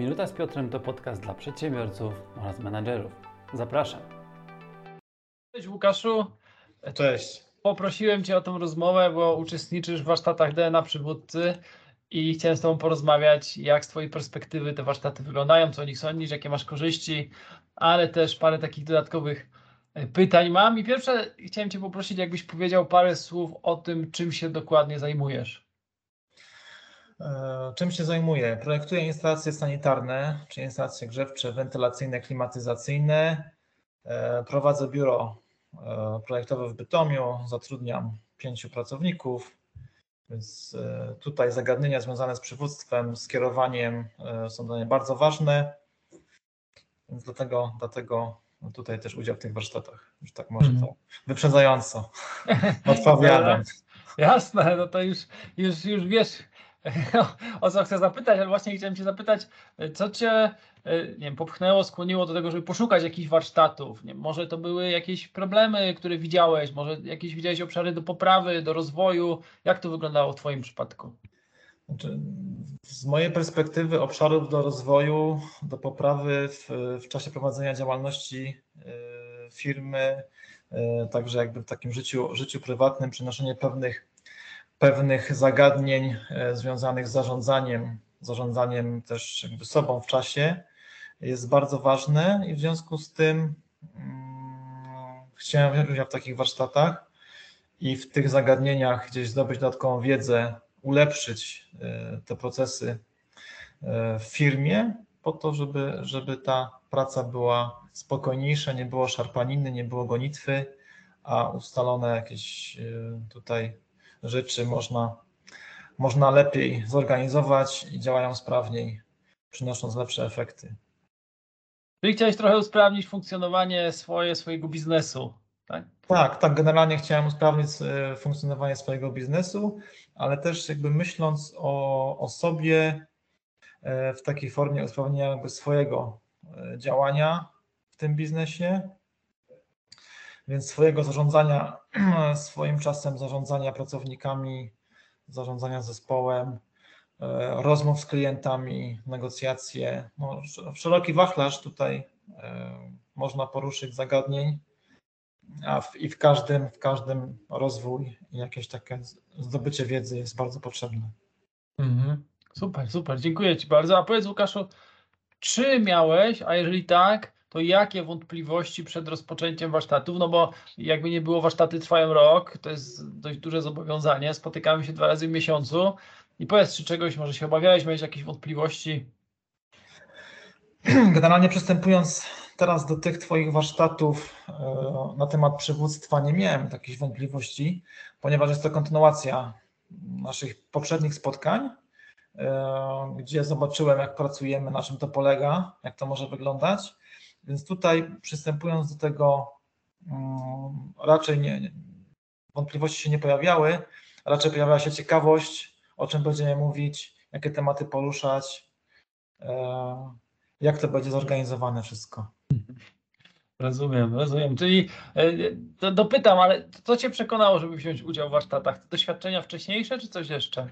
Minuta z Piotrem to podcast dla przedsiębiorców oraz menadżerów. Zapraszam. Cześć Łukaszu. Cześć. Poprosiłem Cię o tą rozmowę, bo uczestniczysz w warsztatach DNA przywódcy i chciałem z Tobą porozmawiać, jak z Twojej perspektywy te warsztaty wyglądają, co o nich sądzisz, jakie masz korzyści, ale też parę takich dodatkowych e, pytań mam. I pierwsze chciałem Cię poprosić, jakbyś powiedział parę słów o tym, czym się dokładnie zajmujesz. E, czym się zajmuję? Projektuję instalacje sanitarne, czyli instalacje grzewcze, wentylacyjne, klimatyzacyjne. E, prowadzę biuro e, projektowe w Bytomiu, zatrudniam pięciu pracowników, więc tutaj zagadnienia związane z przywództwem, z kierowaniem są dla mnie bardzo ważne, więc dlatego, dlatego tutaj też udział w tych warsztatach. Już tak może to wyprzedzająco odpowiadam. Jasne, no to już, już, już wiesz, o co chcę zapytać, ale właśnie chciałem Cię zapytać, co Cię e, nie wiem, popchnęło, skłoniło do tego, żeby poszukać jakichś warsztatów? Nie, może to były jakieś problemy, które widziałeś, może jakieś widziałeś obszary do poprawy, do rozwoju? Jak to wyglądało w Twoim przypadku? Znaczy, z mojej perspektywy obszarów do rozwoju, do poprawy w, w czasie prowadzenia działalności e, firmy, e, także jakby w takim życiu, życiu prywatnym, przenoszenie pewnych pewnych zagadnień e, związanych z zarządzaniem, zarządzaniem też jakby sobą w czasie jest bardzo ważne i w związku z tym hmm, chciałem wziąć udział w takich warsztatach i w tych zagadnieniach gdzieś zdobyć dodatkową wiedzę, ulepszyć e, te procesy e, w firmie po to, żeby, żeby ta praca była spokojniejsza, nie było szarpaniny, nie było gonitwy, a ustalone jakieś tutaj rzeczy można, można lepiej zorganizować i działają sprawniej, przynosząc lepsze efekty. Czyli chciałeś trochę usprawnić funkcjonowanie swoje, swojego biznesu, tak? Tak, tak. Generalnie chciałem usprawnić e, funkcjonowanie swojego biznesu, ale też jakby myśląc o, o sobie e, w takiej formie usprawnienia jakby swojego e, działania w tym biznesie, więc swojego zarządzania, swoim czasem zarządzania pracownikami, zarządzania zespołem, e, rozmów z klientami, negocjacje. No, szeroki wachlarz tutaj e, można poruszyć zagadnień, a w, i w każdym, w każdym rozwój jakieś takie zdobycie wiedzy jest bardzo potrzebne. Mhm. Super, super, dziękuję Ci bardzo. A powiedz Łukaszu, czy miałeś, a jeżeli tak, to jakie wątpliwości przed rozpoczęciem warsztatów? No bo jakby nie było, warsztaty trwają rok, to jest dość duże zobowiązanie, spotykamy się dwa razy w miesiącu i powiedz, czy czegoś może się obawiałeś, miałeś jakieś wątpliwości? Generalnie przystępując teraz do tych Twoich warsztatów e, na temat przywództwa, nie miałem takich wątpliwości, ponieważ jest to kontynuacja naszych poprzednich spotkań, e, gdzie zobaczyłem, jak pracujemy, na czym to polega, jak to może wyglądać. Więc tutaj przystępując do tego, mm, raczej nie, wątpliwości się nie pojawiały, raczej pojawiała się ciekawość, o czym będziemy mówić, jakie tematy poruszać, e, jak to będzie zorganizowane wszystko. Rozumiem, rozumiem. Czyli e, dopytam, ale co Cię przekonało, żeby wziąć udział w warsztatach? Doświadczenia wcześniejsze, czy coś jeszcze?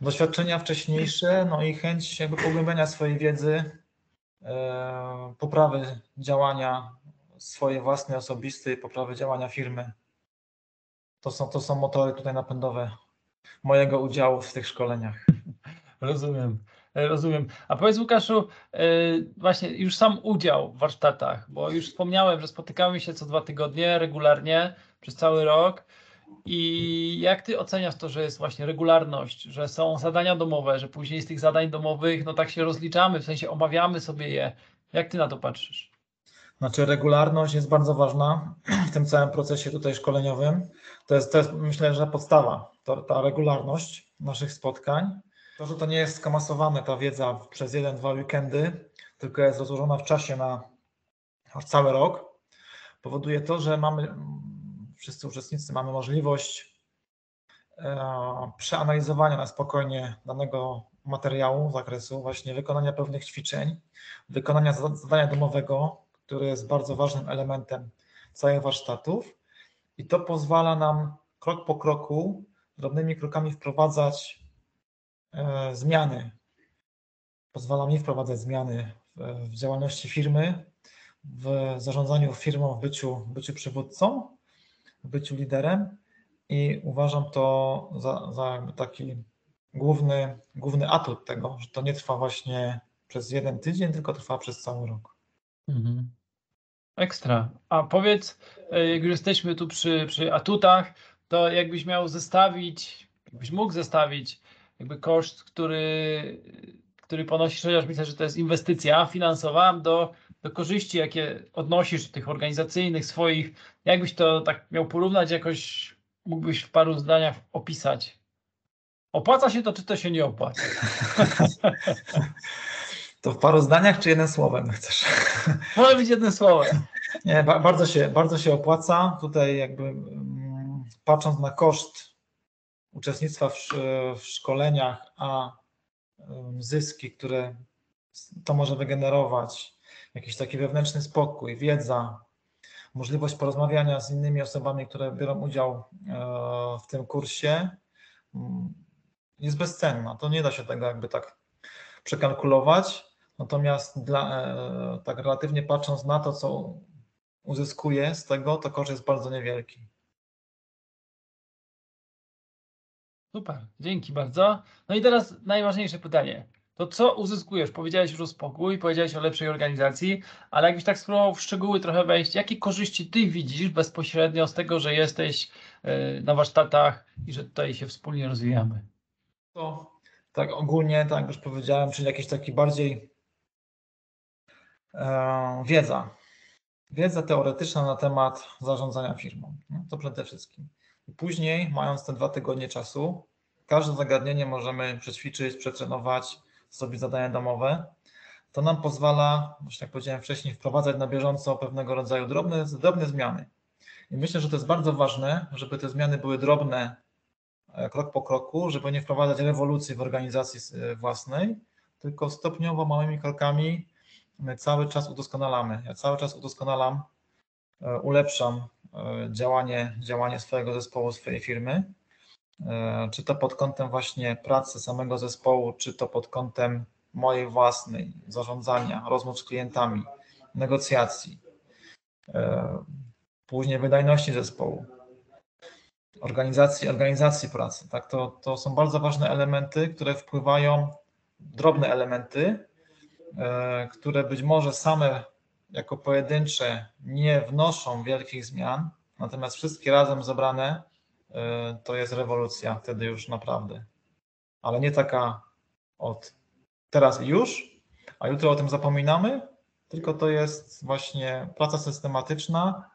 Doświadczenia wcześniejsze, no i chęć jakby pogłębiania swojej wiedzy, E, poprawy działania swojej własnej, osobistej, poprawy działania firmy. To są, to są motory tutaj napędowe mojego udziału w tych szkoleniach. Rozumiem. E, rozumiem. A powiedz Łukaszu, e, właśnie już sam udział w warsztatach, bo już wspomniałem, że spotykamy się co dwa tygodnie regularnie przez cały rok. I jak ty oceniasz to, że jest właśnie regularność, że są zadania domowe, że później z tych zadań domowych, no tak się rozliczamy, w sensie omawiamy sobie je. Jak ty na to patrzysz? Znaczy, regularność jest bardzo ważna w tym całym procesie tutaj szkoleniowym. To jest, to jest myślę, że podstawa, to, ta regularność naszych spotkań. To, że to nie jest skamasowane, ta wiedza przez jeden, dwa weekendy, tylko jest rozłożona w czasie na cały rok, powoduje to, że mamy wszyscy uczestnicy mamy możliwość e, przeanalizowania na spokojnie danego materiału, zakresu, właśnie wykonania pewnych ćwiczeń, wykonania zadania domowego, które jest bardzo ważnym elementem całych warsztatów. I to pozwala nam krok po kroku, drobnymi krokami wprowadzać e, zmiany. Pozwala mi wprowadzać zmiany w, działalności firmy, w zarządzaniu firmą, w byciu, byciu przywódcą, byciu liderem i uważam to za, za taki główny, główny atut tego, że to nie trwa właśnie przez jeden tydzień, tylko trwa przez cały rok. Mhm. Ekstra. A powiedz, e, jak już jesteśmy tu przy, przy atutach, to jakbyś miał zestawić, jakbyś mógł zestawić jakby koszt, który, który ponosisz, chociaż myślę, że to jest inwestycja finansowa, do, do korzyści, jakie odnosisz tych organizacyjnych swoich, jakbyś to tak miał porównać jakoś, mógłbyś w paru zdaniach opisać? Opłaca się to, czy to się nie opłaca? To w paru zdaniach, czy jednym słowem chcesz? Może być jednym słowem. Nie, ba bardzo, się, bardzo się opłaca. Tutaj jakby mm, patrząc na koszt uczestnictwa w, w szkoleniach, a zyski, które to może wygenerować, jakiś taki wewnętrzny spokój, wiedza, możliwość porozmawiania z innymi osobami, które biorą udział e, w tym kursie, mm, jest bezcenna. To nie da się tego jakby tak przekalkulować. Natomiast dla, e, tak relatywnie patrząc na to, co uzyskuję z tego, to koszt jest bardzo niewielki. Super, dzięki bardzo. No i teraz najważniejsze pytanie. To co uzyskujesz? Powiedziałeś już o spokój, powiedziałeś o lepszej organizacji, ale jakbyś tak spróbował w szczegóły trochę wejść, jakie korzyści ty widzisz bezpośrednio z tego, że jesteś e, na warsztatach i że tutaj się wspólnie rozwijamy? To tak ogólnie, tak jak już powiedziałem, czyli jakiś taki bardziej e, wiedza. Wiedza teoretyczna na temat zarządzania firmą. No, to przede wszystkim. I później, mając te dwa tygodnie czasu, każde zagadnienie możemy przećwiczyć, przetrenować, zrobić zadania domowe. To nam pozwala, właśnie jak powiedziałem wcześniej, wprowadzać na bieżąco pewnego rodzaju drobne, drobne zmiany. I myślę, że to jest bardzo ważne, żeby te zmiany były drobne, e, krok po kroku, żeby nie wprowadzać rewolucji w organizacji e, własnej, tylko stopniowo, małymi krokami my cały czas udoskonalamy. Ja cały czas udoskonalam, e, ulepszam działanie, działanie swojego zespołu, swojej firmy. Czy to pod kątem właśnie pracy samego zespołu, czy to pod kątem mojej własnej, zarządzania, rozmów z klientami, negocjacji, później wydajności zespołu, organizacji, organizacji pracy. Tak? To, to są bardzo ważne elementy, które wpływają, drobne elementy, e, które być może same jako pojedyncze nie wnoszą wielkich zmian, natomiast wszystkie razem zebrane e, to jest rewolucja wtedy już naprawdę. Ale nie taka od teraz i już, a jutro o tym zapominamy, tylko to jest właśnie praca systematyczna,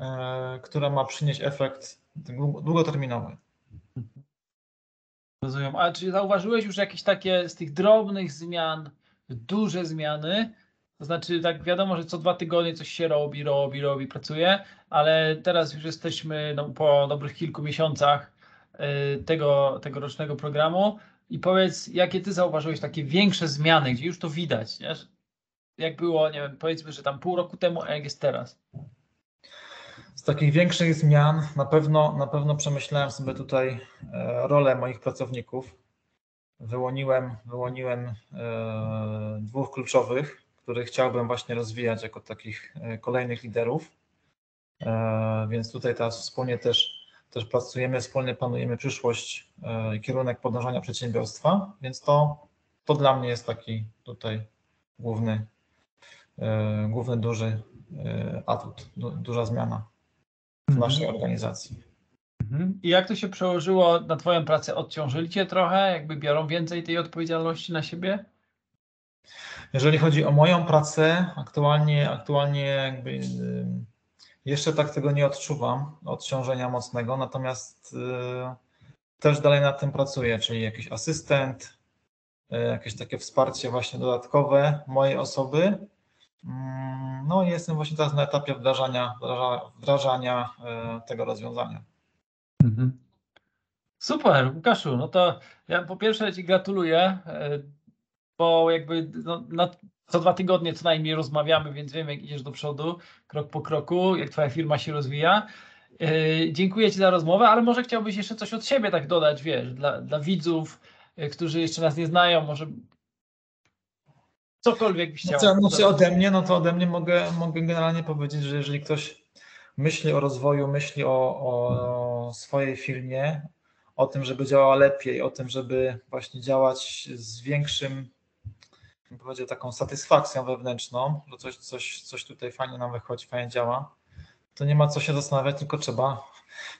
E, która ma przynieść efekt długoterminowy. Rozumiem. A czy zauważyłeś już jakieś takie z tych drobnych zmian, duże zmiany? To znaczy, tak wiadomo, że co dwa tygodnie coś się robi, robi, robi, pracuje, ale teraz już jesteśmy no, po dobrych kilku miesiącach y, tego, tegorocznego programu. I powiedz, jakie ty zauważyłeś takie większe zmiany, gdzie już to widać, nie? Jak było, nie wiem, powiedzmy, że tam pół roku temu, a jak jest teraz? Z takich większych zmian na pewno, na pewno przemyślałem sobie tutaj e, rolę moich pracowników. Wyłoniłem, wyłoniłem e, dwóch kluczowych, których chciałbym właśnie rozwijać jako takich e, kolejnych liderów. Więc tutaj teraz wspólnie też, też pracujemy, wspólnie planujemy przyszłość i kierunek podążania przedsiębiorstwa, więc to, to dla mnie jest taki tutaj główny, główny duży atut, duża zmiana w mhm. naszej organizacji. Mhm. I jak to się przełożyło na Twoją pracę? Odciążyli Cię trochę? Jakby biorą więcej tej odpowiedzialności na siebie? Jeżeli chodzi o moją pracę, aktualnie, aktualnie jakby y, jeszcze tak tego nie odczuwam, odciążenia mocnego, natomiast y, też dalej nad tym pracuję, czyli jakiś asystent, y, jakieś takie wsparcie właśnie dodatkowe mojej osoby, Mm, no i jestem właśnie teraz na etapie wdrażania, wdrażania tego rozwiązania. Mhm. Super, Łukaszu, no to ja po pierwsze Ci gratuluję, bo jakby no, no, co dwa tygodnie co najmniej rozmawiamy, więc wiem jak idziesz do przodu, krok po kroku, jak Twoja firma się rozwija. E, dziękuję Ci za rozmowę, ale może chciałbyś jeszcze coś od siebie tak dodać, wiesz, dla, dla widzów, którzy jeszcze nas nie znają, może cokolwiek byś chciał. Znaczy, znaczy ode mnie, no to ode mnie mogę, mogę generalnie powiedzieć, że jeżeli ktoś myśli o rozwoju, myśli o, o swojej firmie, o tym, żeby działała lepiej, o tym, żeby właśnie działać z większym, powiedział, taką satysfakcją wewnętrzną, że coś, coś, coś tutaj fajnie nam wychodzi, fajnie działa, to nie ma co się zastanawiać, tylko trzeba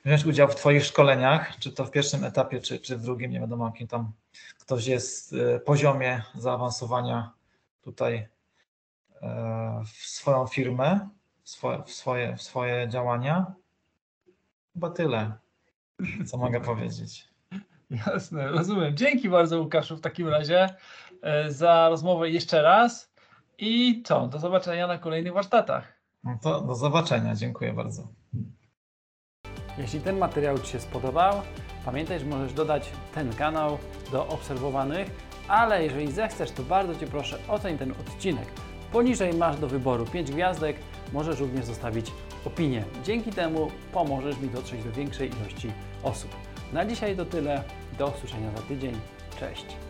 wziąć udział w Twoich szkoleniach, czy to w pierwszym etapie, czy, czy w drugim, nie wiadomo, jakim tam ktoś jest y, poziomie zaawansowania tutaj e, w swoją firmę, w swoje, w swoje, w swoje działania. Chyba tyle, co mogę powiedzieć. Jasne, rozumiem. Dzięki bardzo Łukaszu w takim razie e, za rozmowę jeszcze raz i co, do zobaczenia na kolejnych warsztatach. No to do zobaczenia, dziękuję bardzo. Jeśli ten materiał Ci się spodobał, pamiętaj, że możesz dodać ten kanał do obserwowanych, ale jeżeli zechcesz, to bardzo Cię proszę oceń ten odcinek. Poniżej masz do wyboru 5 gwiazdek, możesz również zostawić opinię. Dzięki temu pomożesz mi dotrzeć do większej ilości osób. Na dzisiaj to tyle, do usłyszenia za tydzień. Cześć!